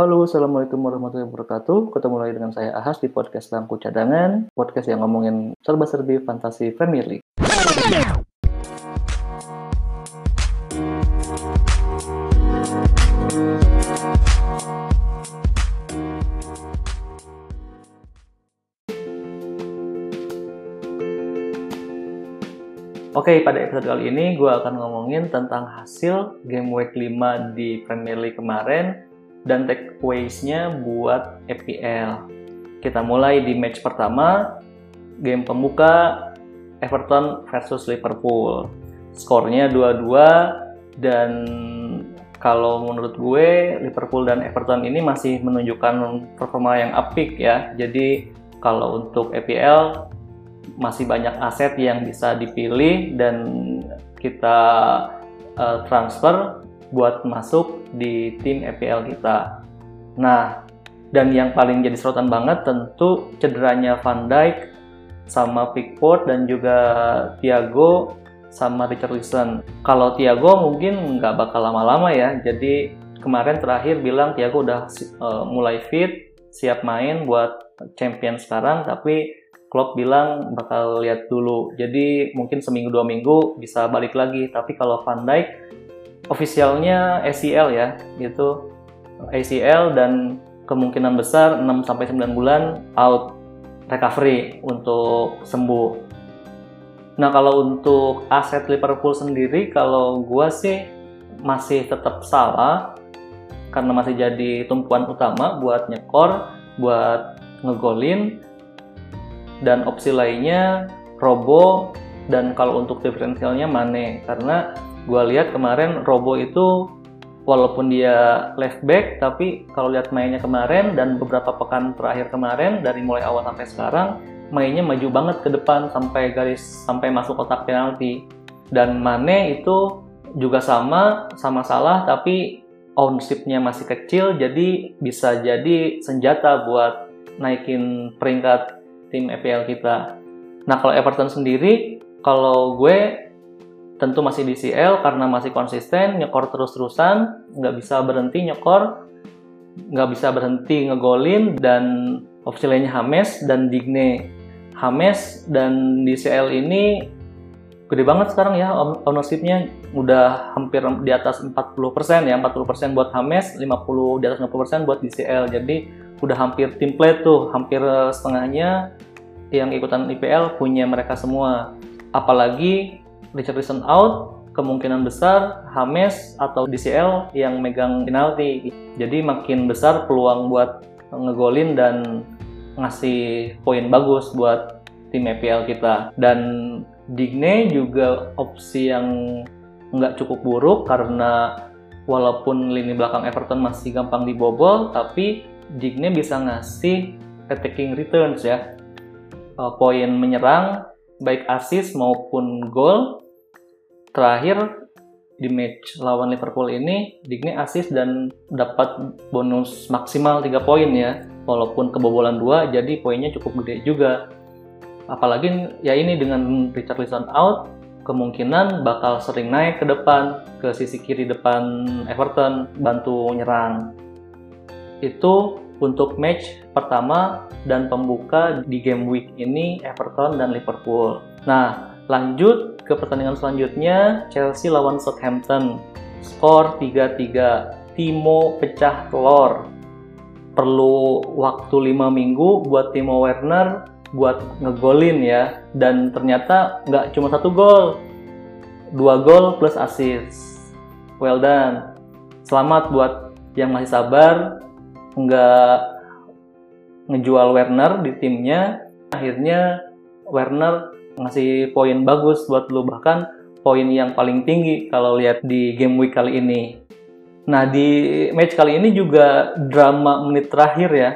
Halo, Assalamualaikum warahmatullahi wabarakatuh. Ketemu lagi dengan saya Ahas di podcast Lampu Cadangan, podcast yang ngomongin serba-serbi fantasi Premier League. Oke, pada episode kali ini gue akan ngomongin tentang hasil game week 5 di Premier League kemarin dan takeaways-nya buat FPL. Kita mulai di match pertama, game pembuka Everton versus Liverpool. Skornya 2-2 dan kalau menurut gue Liverpool dan Everton ini masih menunjukkan performa yang apik ya. Jadi kalau untuk FPL masih banyak aset yang bisa dipilih dan kita uh, transfer buat masuk di tim EPL kita. Nah, dan yang paling jadi sorotan banget tentu cederanya Van Dijk sama Pickford dan juga Thiago sama Richarlison. Kalau Thiago mungkin nggak bakal lama-lama ya. Jadi kemarin terakhir bilang Thiago udah uh, mulai fit, siap main buat champion sekarang, tapi Klopp bilang bakal lihat dulu. Jadi mungkin seminggu dua minggu bisa balik lagi. Tapi kalau Van Dijk ofisialnya ACL ya, gitu. ACL dan kemungkinan besar 6 sampai 9 bulan out recovery untuk sembuh. Nah, kalau untuk aset Liverpool sendiri kalau gua sih masih tetap salah karena masih jadi tumpuan utama buat nyekor, buat ngegolin. Dan opsi lainnya Robo dan kalau untuk diferensialnya Mane. Karena gue lihat kemarin Robo itu walaupun dia left back tapi kalau lihat mainnya kemarin dan beberapa pekan terakhir kemarin dari mulai awal sampai sekarang mainnya maju banget ke depan sampai garis sampai masuk kotak penalti dan Mane itu juga sama sama salah tapi ownershipnya masih kecil jadi bisa jadi senjata buat naikin peringkat tim EPL kita. Nah kalau Everton sendiri, kalau gue tentu masih di CL karena masih konsisten, nyekor terus-terusan, nggak bisa berhenti nyekor, nggak bisa berhenti ngegolin, dan lainnya Hames dan Digne. Hames dan di CL ini gede banget sekarang ya ownershipnya udah hampir di atas 40% ya 40% buat Hames 50 di atas 50% buat DCL jadi udah hampir template tuh, hampir setengahnya yang ikutan IPL punya mereka semua. Apalagi Richardson out, kemungkinan besar Hames atau DCL yang megang penalti. Jadi makin besar peluang buat ngegolin dan ngasih poin bagus buat tim IPL kita. Dan Digne juga opsi yang nggak cukup buruk karena walaupun lini belakang Everton masih gampang dibobol, tapi Digne bisa ngasih attacking returns ya uh, poin menyerang baik assist maupun gol terakhir di match lawan Liverpool ini Digne assist dan dapat bonus maksimal 3 poin ya. Walaupun kebobolan dua jadi poinnya cukup gede juga. Apalagi ya ini dengan Richarlison out kemungkinan bakal sering naik ke depan ke sisi kiri depan Everton bantu nyerang. Itu untuk match pertama dan pembuka di game week ini Everton dan Liverpool. Nah, lanjut ke pertandingan selanjutnya Chelsea lawan Southampton. Skor 3-3. Timo pecah telur. Perlu waktu 5 minggu buat Timo Werner buat ngegolin ya. Dan ternyata nggak cuma satu gol. Dua gol plus assist. Well done. Selamat buat yang masih sabar nggak ngejual Werner di timnya akhirnya Werner ngasih poin bagus buat lu. Bahkan poin yang paling tinggi kalau lihat di game week kali ini. Nah di match kali ini juga drama menit terakhir ya.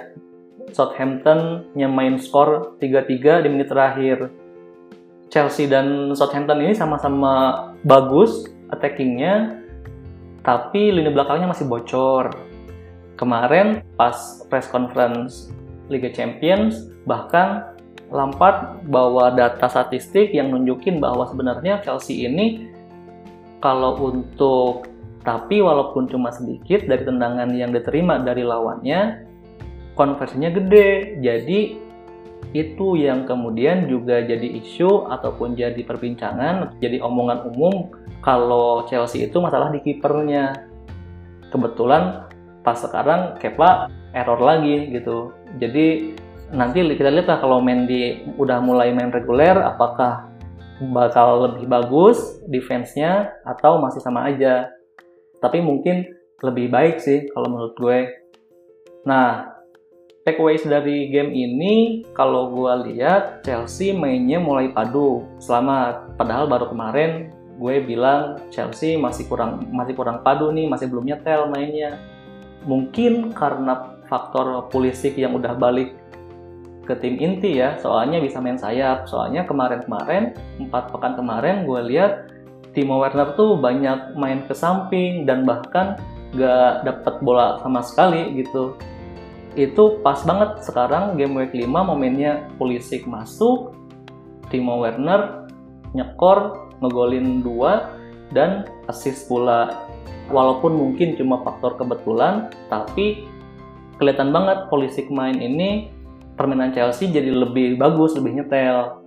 Southampton nyemain skor 3-3 di menit terakhir. Chelsea dan Southampton ini sama-sama bagus attackingnya tapi lini belakangnya masih bocor. Kemarin pas press conference Liga Champions bahkan Lampard bawa data statistik yang nunjukin bahwa sebenarnya Chelsea ini kalau untuk Tapi walaupun cuma sedikit dari tendangan yang diterima dari lawannya, konversinya gede. Jadi itu yang kemudian juga jadi isu ataupun jadi perbincangan, jadi omongan umum kalau Chelsea itu masalah di kipernya. Kebetulan pas sekarang Kepa error lagi gitu. Jadi nanti kita lihat lah kalau main di udah mulai main reguler apakah bakal lebih bagus defense-nya atau masih sama aja. Tapi mungkin lebih baik sih kalau menurut gue. Nah, takeaways dari game ini kalau gue lihat Chelsea mainnya mulai padu selamat padahal baru kemarin gue bilang Chelsea masih kurang masih kurang padu nih masih belum nyetel mainnya mungkin karena faktor Pulisic yang udah balik ke tim inti ya. Soalnya bisa main sayap. Soalnya kemarin-kemarin empat pekan kemarin gue lihat Timo Werner tuh banyak main ke samping dan bahkan gak dapat bola sama sekali gitu. Itu pas banget. Sekarang game week 5 momennya Pulisic masuk Timo Werner nyekor ngegolin dua dan assist pula. Walaupun mungkin cuma faktor kebetulan tapi kelihatan banget Pulisic main ini permainan Chelsea jadi lebih bagus lebih nyetel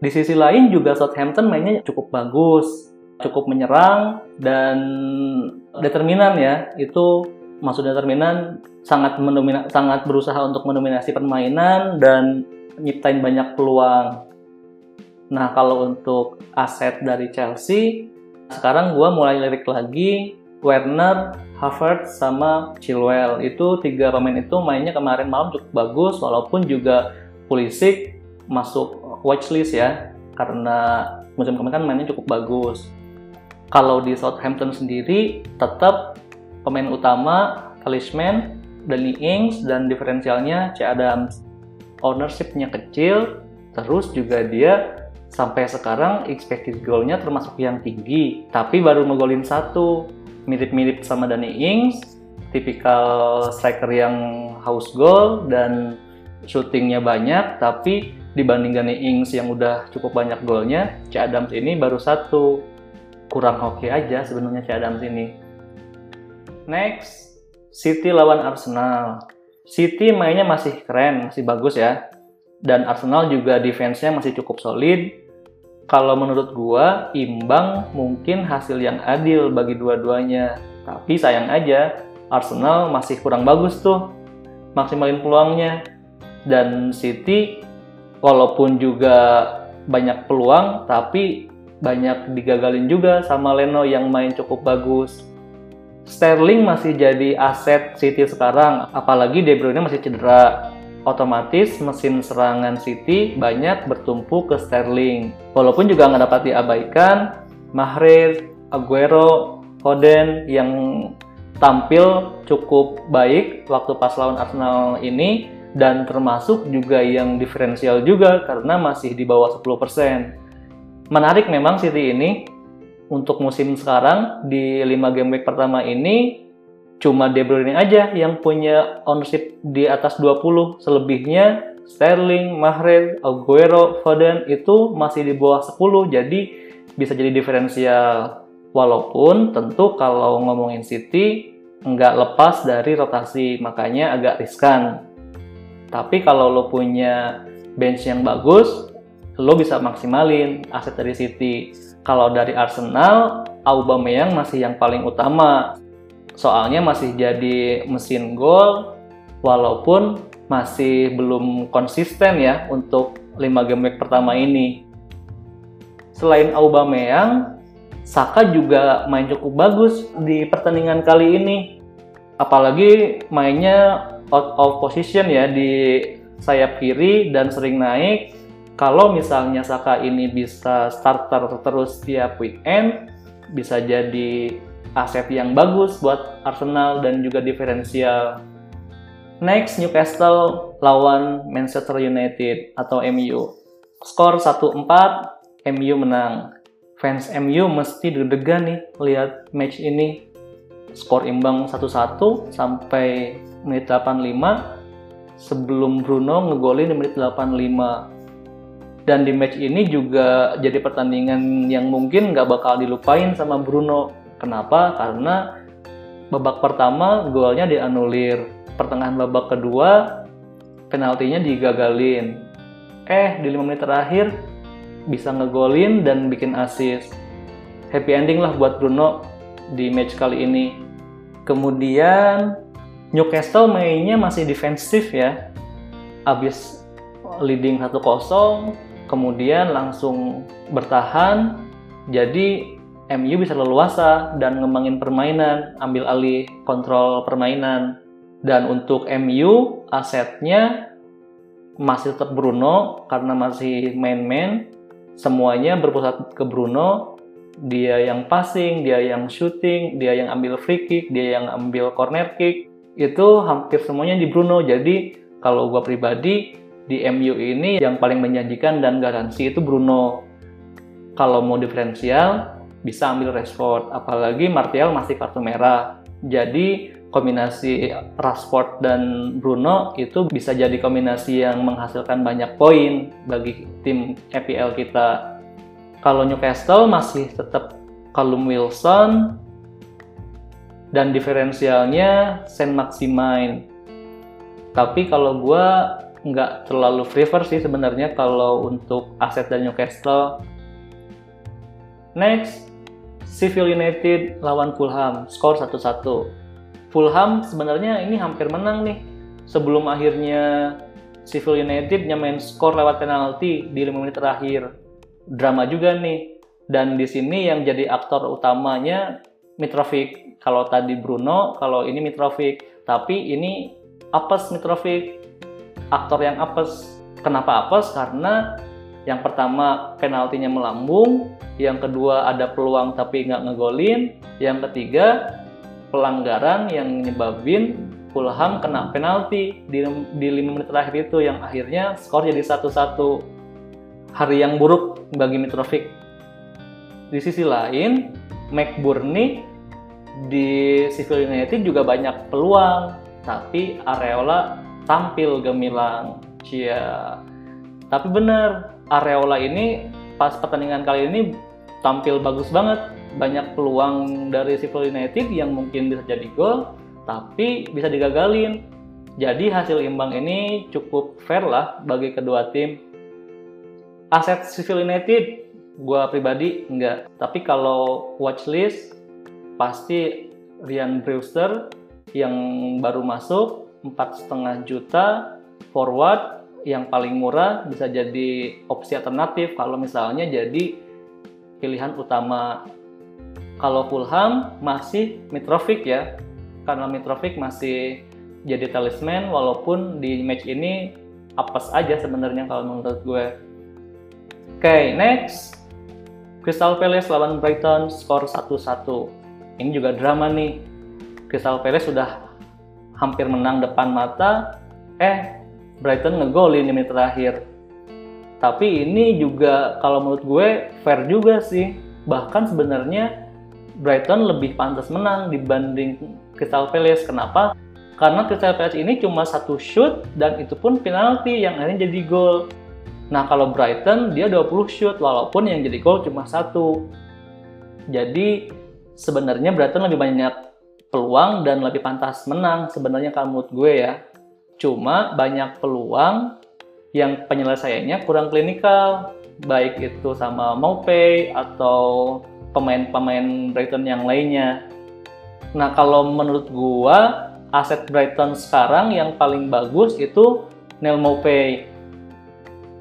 di sisi lain juga Southampton mainnya cukup bagus cukup menyerang dan determinan ya itu maksudnya determinan sangat mendomina, sangat berusaha untuk mendominasi permainan dan nyiptain banyak peluang. Nah kalau untuk aset dari Chelsea sekarang gue mulai lirik lagi Werner, Havertz sama Chilwell itu tiga pemain itu mainnya kemarin malam cukup bagus walaupun juga Pulisic masuk watchlist ya karena musim kemarin kan mainnya cukup bagus. Kalau di Southampton sendiri tetap pemain utama Talisman, Danny Ings, dan diferensialnya C. Adams. Ownershipnya kecil, terus juga dia sampai sekarang expected goalnya termasuk yang tinggi, tapi baru ngegolin satu. Mirip-mirip sama Danny Ings, tipikal striker yang house goal dan shootingnya banyak, tapi dibanding Danny Ings yang udah cukup banyak golnya, C. Adams ini baru satu. Kurang hoki aja sebenarnya C. Adams ini. Next, City lawan Arsenal. City mainnya masih keren, masih bagus ya. Dan Arsenal juga defense-nya masih cukup solid. Kalau menurut gua, imbang mungkin hasil yang adil bagi dua-duanya. Tapi sayang aja, Arsenal masih kurang bagus tuh maksimalin peluangnya. Dan City walaupun juga banyak peluang, tapi banyak digagalin juga sama Leno yang main cukup bagus. Sterling masih jadi aset City sekarang, apalagi De Bruyne masih cedera. Otomatis mesin serangan City banyak bertumpu ke Sterling. Walaupun juga nggak dapat diabaikan, Mahrez, Aguero, Foden yang tampil cukup baik waktu pas lawan Arsenal ini dan termasuk juga yang diferensial juga karena masih di bawah 10%. Menarik memang City ini untuk musim sekarang di 5 game week pertama ini cuma De Bruyne aja yang punya ownership di atas 20 selebihnya Sterling, Mahrez, Aguero, Foden itu masih di bawah 10 jadi bisa jadi diferensial. Walaupun tentu kalau ngomongin City nggak lepas dari rotasi. Makanya agak riskan. Tapi kalau lo punya bench yang bagus lo bisa maksimalin aset dari City. Kalau dari Arsenal, Aubameyang masih yang paling utama. Soalnya masih jadi mesin gol walaupun masih belum konsisten ya untuk 5 game week pertama ini. Selain Aubameyang, Saka juga main cukup bagus di pertandingan kali ini. Apalagi mainnya out of position ya di sayap kiri dan sering naik kalau misalnya Saka ini bisa starter terus tiap weekend, bisa jadi aset yang bagus buat Arsenal dan juga diferensial. Next, Newcastle lawan Manchester United atau MU. Skor 1-4, MU menang. Fans MU mesti deg-degan nih lihat match ini. Skor imbang 1-1 sampai menit 85 sebelum Bruno ngegolin di menit 85 dan di match ini juga jadi pertandingan yang mungkin nggak bakal dilupain sama Bruno Kenapa? Karena babak pertama golnya dianulir, pertengahan babak kedua penaltinya digagalin. Eh, di 5 menit terakhir bisa ngegolin dan bikin assist. Happy ending lah buat Bruno di match kali ini. Kemudian Newcastle mainnya masih defensif ya. Abis leading 1-0, kemudian langsung bertahan. Jadi MU bisa leluasa dan ngembangin permainan, ambil alih kontrol permainan. Dan untuk MU asetnya masih tetap Bruno karena masih main-main. Semuanya berpusat ke Bruno. Dia yang passing, dia yang shooting, dia yang ambil free kick, dia yang ambil corner kick. Itu hampir semuanya di Bruno. Jadi kalau gue pribadi di MU ini yang paling menjanjikan dan garansi itu Bruno. Kalau mau diferensial bisa ambil Rashford, apalagi Martial masih kartu merah. Jadi kombinasi Rashford dan Bruno itu bisa jadi kombinasi yang menghasilkan banyak poin bagi tim EPL kita. Kalau Newcastle masih tetap Callum Wilson dan diferensialnya Saint Maximin. Tapi kalau gue nggak terlalu prefer sih sebenarnya kalau untuk aset dan Newcastle. Next, Sheffield United lawan Fulham, skor 1-1 Fulham sebenarnya ini hampir menang nih sebelum akhirnya Sheffield United nyamain skor lewat penalti di 5 menit terakhir. Drama juga nih. Dan di sini yang jadi aktor utamanya Mitrovic. Kalau tadi Bruno, kalau ini Mitrovic. Tapi ini apes Mitrovic. Aktor yang apes. Kenapa apes? Karena yang pertama penaltinya melambung, yang kedua ada peluang tapi nggak ngegolin, yang ketiga pelanggaran yang nyebabin Fulham kena penalti di, di 5 menit terakhir itu yang akhirnya skor jadi satu-satu hari yang buruk bagi Mitrovic. Di sisi lain, McBurney di Sheffield United juga banyak peluang, tapi Areola tampil gemilang. Cia. Tapi benar, Areola ini pas pertandingan kali ini tampil bagus banget banyak peluang dari Sheffield United yang mungkin bisa jadi gol, tapi bisa digagalin. Jadi hasil imbang ini cukup fair lah bagi kedua tim. Aset Sheffield United, gue pribadi enggak. Tapi kalau watchlist, pasti Ryan Brewster yang baru masuk, empat setengah juta, forward yang paling murah bisa jadi opsi alternatif kalau misalnya jadi pilihan utama kalau Fulham masih Mitrovic ya, karena Mitrovic masih jadi talisman walaupun di match ini apes aja sebenarnya kalau menurut gue. Oke, okay, next. Crystal Palace lawan Brighton skor 1-1. Ini juga drama nih. Crystal Palace sudah hampir menang depan mata, eh Brighton ngegolin di menit terakhir. Tapi ini juga kalau menurut gue fair juga sih. Bahkan sebenarnya Brighton lebih pantas menang dibanding Crystal Palace. Kenapa? Karena Crystal Palace ini cuma satu shoot dan itu pun penalti yang akhirnya jadi gol. Nah kalau Brighton dia 20 shoot walaupun yang jadi gol cuma satu. Jadi sebenarnya Brighton lebih banyak peluang dan lebih pantas menang sebenarnya kalau menurut gue ya. Cuma banyak peluang yang penyelesaiannya kurang klinikal, baik itu sama Maupay atau pemain-pemain Brighton yang lainnya. Nah, kalau menurut gua aset Brighton sekarang yang paling bagus itu Neil Maupay.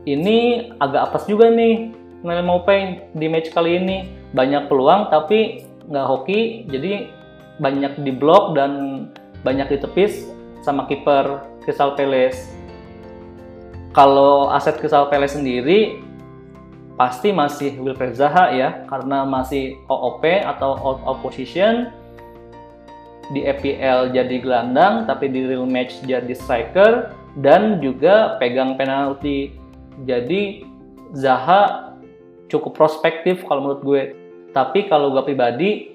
Ini agak apes juga nih Neil Maupay di match kali ini. Banyak peluang tapi nggak hoki, jadi banyak diblok dan banyak ditepis sama kiper Crystal Palace. Kalau aset Crystal Palace sendiri pasti masih Wilfred Zaha ya karena masih OOP atau out of position. Di EPL jadi gelandang tapi di real match jadi striker dan juga pegang penalti. Jadi Zaha cukup prospektif kalau menurut gue. Tapi kalau gue pribadi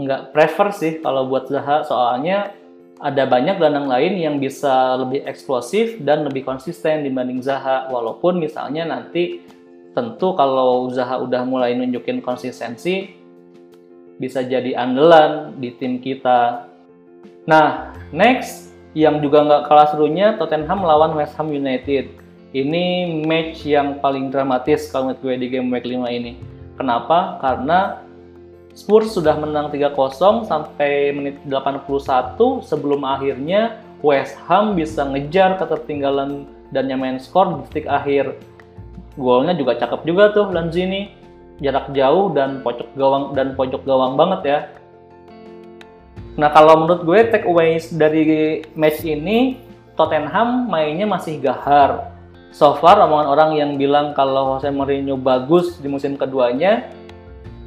nggak prefer sih kalau buat Zaha soalnya ada banyak gelandang lain yang bisa lebih eksplosif dan lebih konsisten dibanding Zaha walaupun misalnya nanti tentu kalau Zaha udah mulai nunjukin konsistensi bisa jadi andalan di tim kita. Nah, next yang juga nggak kalah serunya Tottenham melawan West Ham United. Ini match yang paling dramatis kalau menurut gue di game week 5 ini. Kenapa? Karena Spurs sudah menang 3-0 sampai menit 81 sebelum akhirnya West Ham bisa ngejar ketertinggalan dan nyamain skor di detik akhir. Golnya juga cakep juga tuh Lanzini. Jarak jauh dan pojok gawang dan pojok gawang banget ya. Nah kalau menurut gue takeaways dari match ini Tottenham mainnya masih gahar. So far omongan orang yang bilang kalau Jose Mourinho bagus di musim keduanya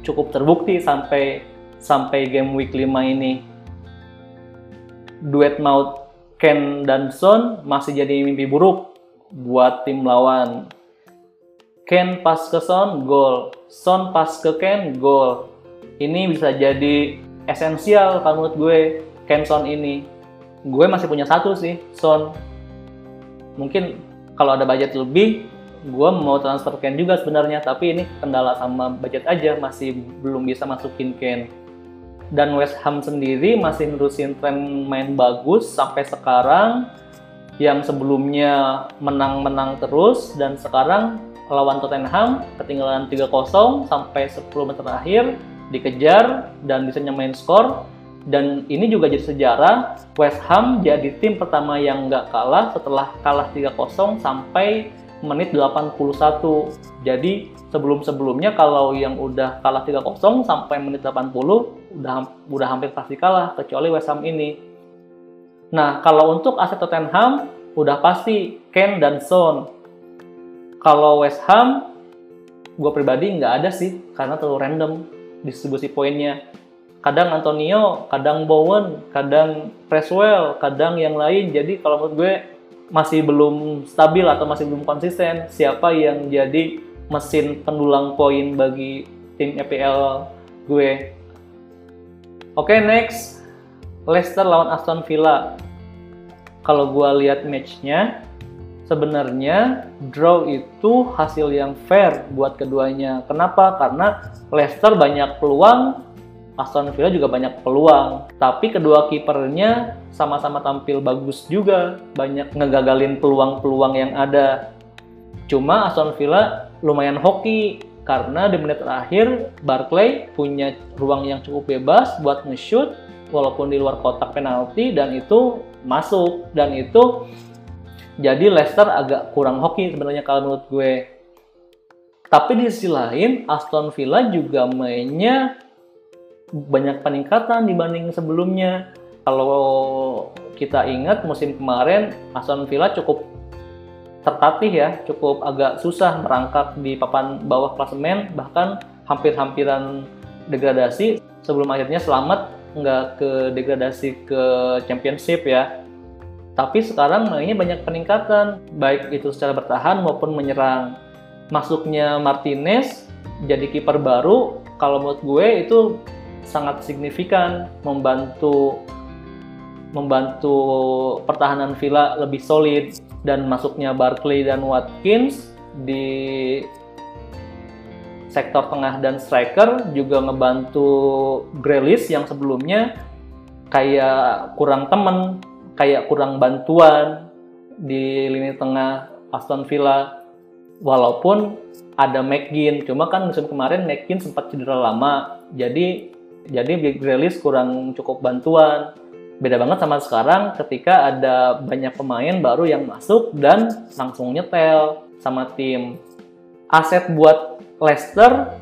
cukup terbukti sampai sampai game week 5 ini. Duet maut Ken dan Son masih jadi mimpi buruk buat tim lawan. Ken pas ke Son, gol. Son pas ke Ken, gol. Ini bisa jadi esensial kalau menurut gue Ken Son ini. Gue masih punya satu sih, Son. Mungkin kalau ada budget lebih, gue mau transfer Ken juga sebenarnya, tapi ini kendala sama budget aja, masih belum bisa masukin Ken. Dan West Ham sendiri masih nerusin tren main bagus sampai sekarang. Yang sebelumnya menang-menang terus dan sekarang lawan Tottenham ketinggalan 3-0 sampai 10 menit terakhir dikejar dan bisa nyamain skor. Dan ini juga jadi sejarah West Ham jadi tim pertama yang nggak kalah setelah kalah 3-0 sampai menit 81 jadi sebelum-sebelumnya kalau yang udah kalah 3-0 sampai menit 80 udah udah hampir pasti kalah kecuali West Ham ini. Nah, kalau untuk aset Tottenham udah pasti Ken dan Son. Kalau West Ham gue pribadi nggak ada sih karena terlalu random distribusi poinnya. Kadang Antonio, kadang Bowen, kadang Presswell, kadang yang lain. Jadi kalau menurut gue masih belum stabil atau masih belum konsisten siapa yang jadi mesin pendulang poin bagi tim EPL gue. Oke, okay, next. Leicester lawan Aston Villa. Kalau gue lihat matchnya, sebenarnya draw itu hasil yang fair buat keduanya. Kenapa? Karena Leicester banyak peluang, Aston Villa juga banyak peluang. Tapi kedua kipernya sama-sama tampil bagus juga, banyak ngegagalin peluang-peluang yang ada. Cuma Aston Villa lumayan hoki karena di menit terakhir Barclay punya ruang yang cukup bebas buat nge-shoot walaupun di luar kotak penalti dan itu masuk dan itu jadi Leicester agak kurang hoki sebenarnya kalau menurut gue. Tapi di sisi lain Aston Villa juga mainnya banyak peningkatan dibanding sebelumnya. Kalau kita ingat musim kemarin Aston Villa cukup tertatih ya, cukup agak susah merangkak di papan bawah klasemen, bahkan hampir-hampiran degradasi sebelum akhirnya selamat nggak ke degradasi ke championship ya. Tapi sekarang mainnya banyak peningkatan, baik itu secara bertahan maupun menyerang. Masuknya Martinez jadi kiper baru, kalau menurut gue itu sangat signifikan membantu membantu pertahanan Villa lebih solid dan masuknya Barkley dan Watkins di sektor tengah dan striker juga ngebantu Grealish yang sebelumnya kayak kurang temen, kayak kurang bantuan di lini tengah Aston Villa. Walaupun ada McGinn cuma kan musim kemarin McGinn sempat cedera lama jadi jadi Grealish kurang cukup bantuan beda banget sama sekarang ketika ada banyak pemain baru yang masuk dan langsung nyetel sama tim. Aset buat Leicester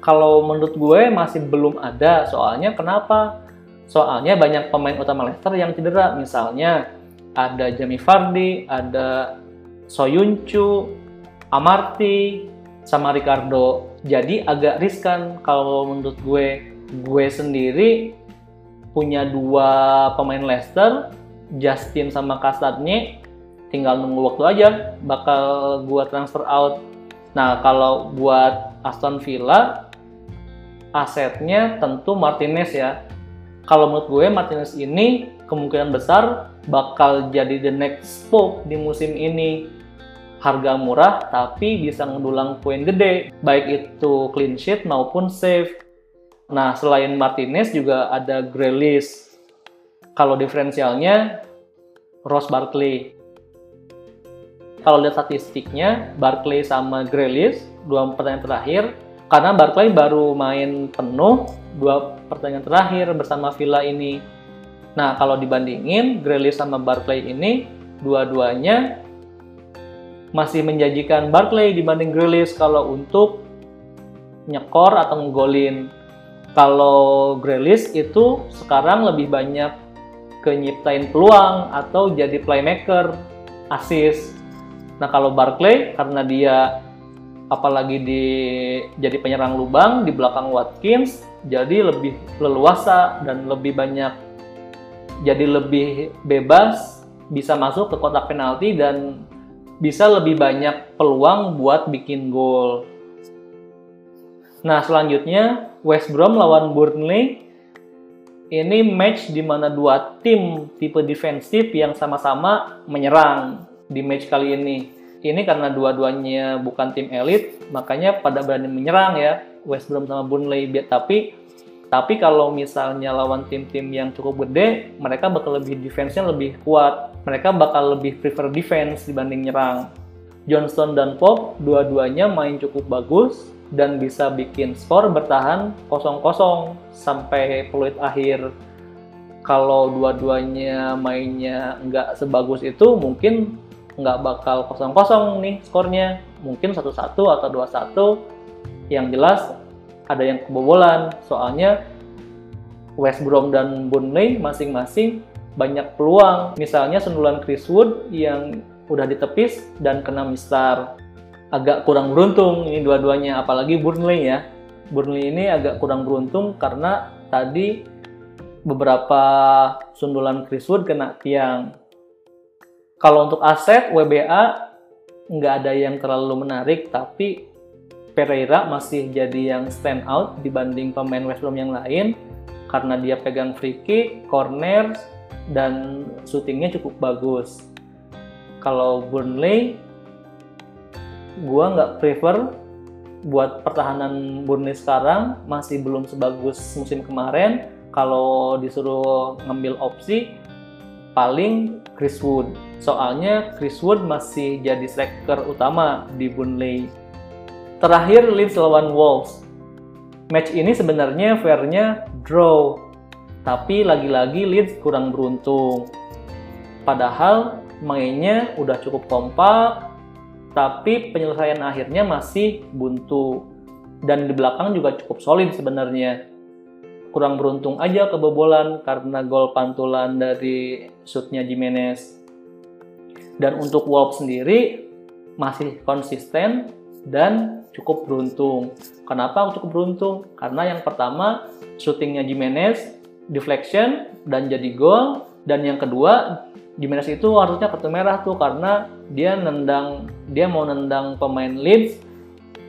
kalau menurut gue masih belum ada. Soalnya kenapa? Soalnya banyak pemain utama Leicester yang cedera. Misalnya ada Jamie Vardy, ada Soyuncu, Amarty, sama Ricardo. Jadi agak riskan kalau menurut gue. Gue sendiri punya dua pemain Leicester, Justin sama Kastadnya, tinggal nunggu waktu aja bakal gua transfer out. Nah, kalau buat Aston Villa asetnya tentu Martinez ya. Kalau menurut gue Martinez ini kemungkinan besar bakal jadi the next spoke di musim ini. Harga murah tapi bisa ngedulang poin gede, baik itu clean sheet maupun save Nah, selain Martinez juga ada Grealish. Kalau diferensialnya Ross Barkley. Kalau lihat statistiknya, Barkley sama Grealish dua pertandingan terakhir karena Barkley baru main penuh dua pertandingan terakhir bersama Villa ini. Nah, kalau dibandingin Grealish sama Barkley ini dua-duanya masih menjanjikan Barkley dibanding Grealish kalau untuk nyekor atau ngegolin. Kalau Grealish itu sekarang lebih banyak ke nyiptain peluang atau jadi playmaker, assist. Nah kalau Barkley karena dia apalagi di jadi penyerang lubang di belakang Watkins, jadi lebih leluasa dan lebih banyak jadi lebih bebas bisa masuk ke kotak penalti dan bisa lebih banyak peluang buat bikin gol. Nah, selanjutnya West Brom lawan Burnley. Ini match di mana dua tim tipe defensif yang sama-sama menyerang di match kali ini. Ini karena dua-duanya bukan tim elit, makanya pada berani menyerang ya West Brom sama Burnley. Tapi tapi kalau misalnya lawan tim-tim yang cukup gede, mereka bakal lebih defense-nya lebih kuat. Mereka bakal lebih prefer defense dibanding nyerang. Johnson dan Pop dua-duanya main cukup bagus, dan bisa bikin skor bertahan kosong-kosong sampai peluit akhir. Kalau dua-duanya mainnya nggak sebagus itu, mungkin nggak bakal kosong-kosong nih skornya. Mungkin satu-satu atau dua-satu. Yang jelas ada yang kebobolan, soalnya West Brom dan Burnley masing-masing banyak peluang. Misalnya sundulan Chris Wood yang udah ditepis dan kena mistar agak kurang beruntung ini dua-duanya apalagi Burnley ya Burnley ini agak kurang beruntung karena tadi beberapa sundulan Chris Wood kena tiang kalau untuk aset WBA nggak ada yang terlalu menarik tapi Pereira masih jadi yang stand out dibanding pemain West Brom yang lain karena dia pegang free kick, corner, dan syutingnya cukup bagus. Kalau Burnley gue nggak prefer buat pertahanan Burnley sekarang masih belum sebagus musim kemarin. Kalau disuruh ngambil opsi, paling Chris Wood. Soalnya Chris Wood masih jadi striker utama di Burnley. Terakhir Leeds lawan Wolves. Match ini sebenarnya fairnya draw, tapi lagi-lagi Leeds kurang beruntung. Padahal mainnya udah cukup kompak, tapi penyelesaian akhirnya masih buntu. Dan di belakang juga cukup solid sebenarnya. Kurang beruntung aja kebobolan karena gol pantulan dari shootnya Jimenez. Dan untuk Wolves sendiri masih konsisten dan cukup beruntung. Kenapa cukup beruntung? karena yang pertama shootingnya Jimenez deflection dan jadi gol. Dan yang kedua Jimenez itu harusnya kartu merah tuh karena dia nendang dia mau nendang pemain Leeds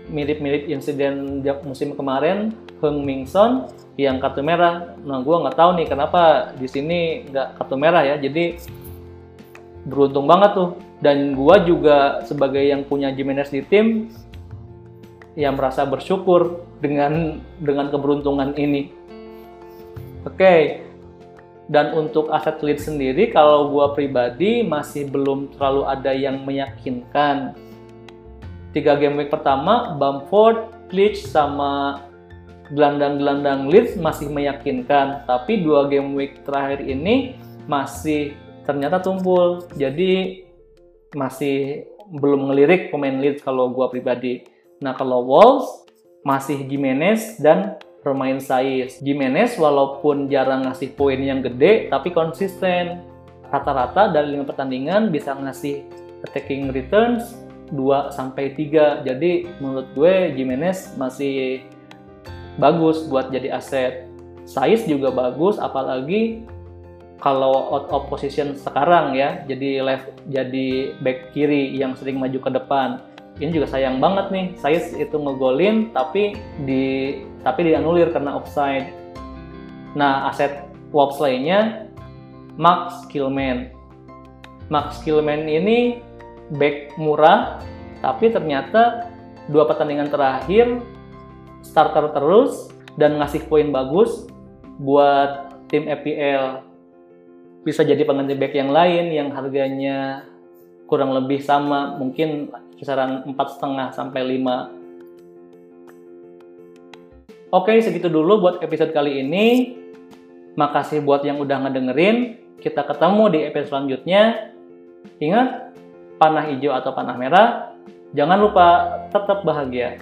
mirip-mirip insiden musim kemarin Heng Ming Son yang kartu merah. Nah, gue nggak tahu nih kenapa di sini nggak kartu merah ya. Jadi beruntung banget tuh. Dan gue juga sebagai yang punya Jimenez di tim yang merasa bersyukur dengan dengan keberuntungan ini. Oke, okay, dan untuk aset lead sendiri, kalau gue pribadi masih belum terlalu ada yang meyakinkan. Tiga game week pertama, Bamford, Klitsch, sama gelandang-gelandang Leeds masih meyakinkan. Tapi dua game week terakhir ini masih ternyata tumpul. Jadi masih belum ngelirik pemain Leeds kalau gue pribadi. Nah kalau Wolves masih Jimenez dan bermain size. Jimenez walaupun jarang ngasih poin yang gede, tapi konsisten. Rata-rata dari lima pertandingan bisa ngasih attacking returns 2 sampai 3. Jadi menurut gue Jimenez masih bagus buat jadi aset. Size juga bagus apalagi kalau out of position sekarang ya, jadi left jadi back kiri yang sering maju ke depan ini juga sayang banget nih saya itu ngegolin tapi di tapi dianulir karena offside. Nah aset Wolves lainnya Max Killman Max Killman ini back murah tapi ternyata dua pertandingan terakhir starter terus dan ngasih poin bagus buat tim FPL bisa jadi pengganti back yang lain yang harganya kurang lebih sama mungkin kisaran empat setengah sampai 5 Oke segitu dulu buat episode kali ini. Makasih buat yang udah ngedengerin. Kita ketemu di episode selanjutnya. Ingat panah hijau atau panah merah jangan lupa tetap bahagia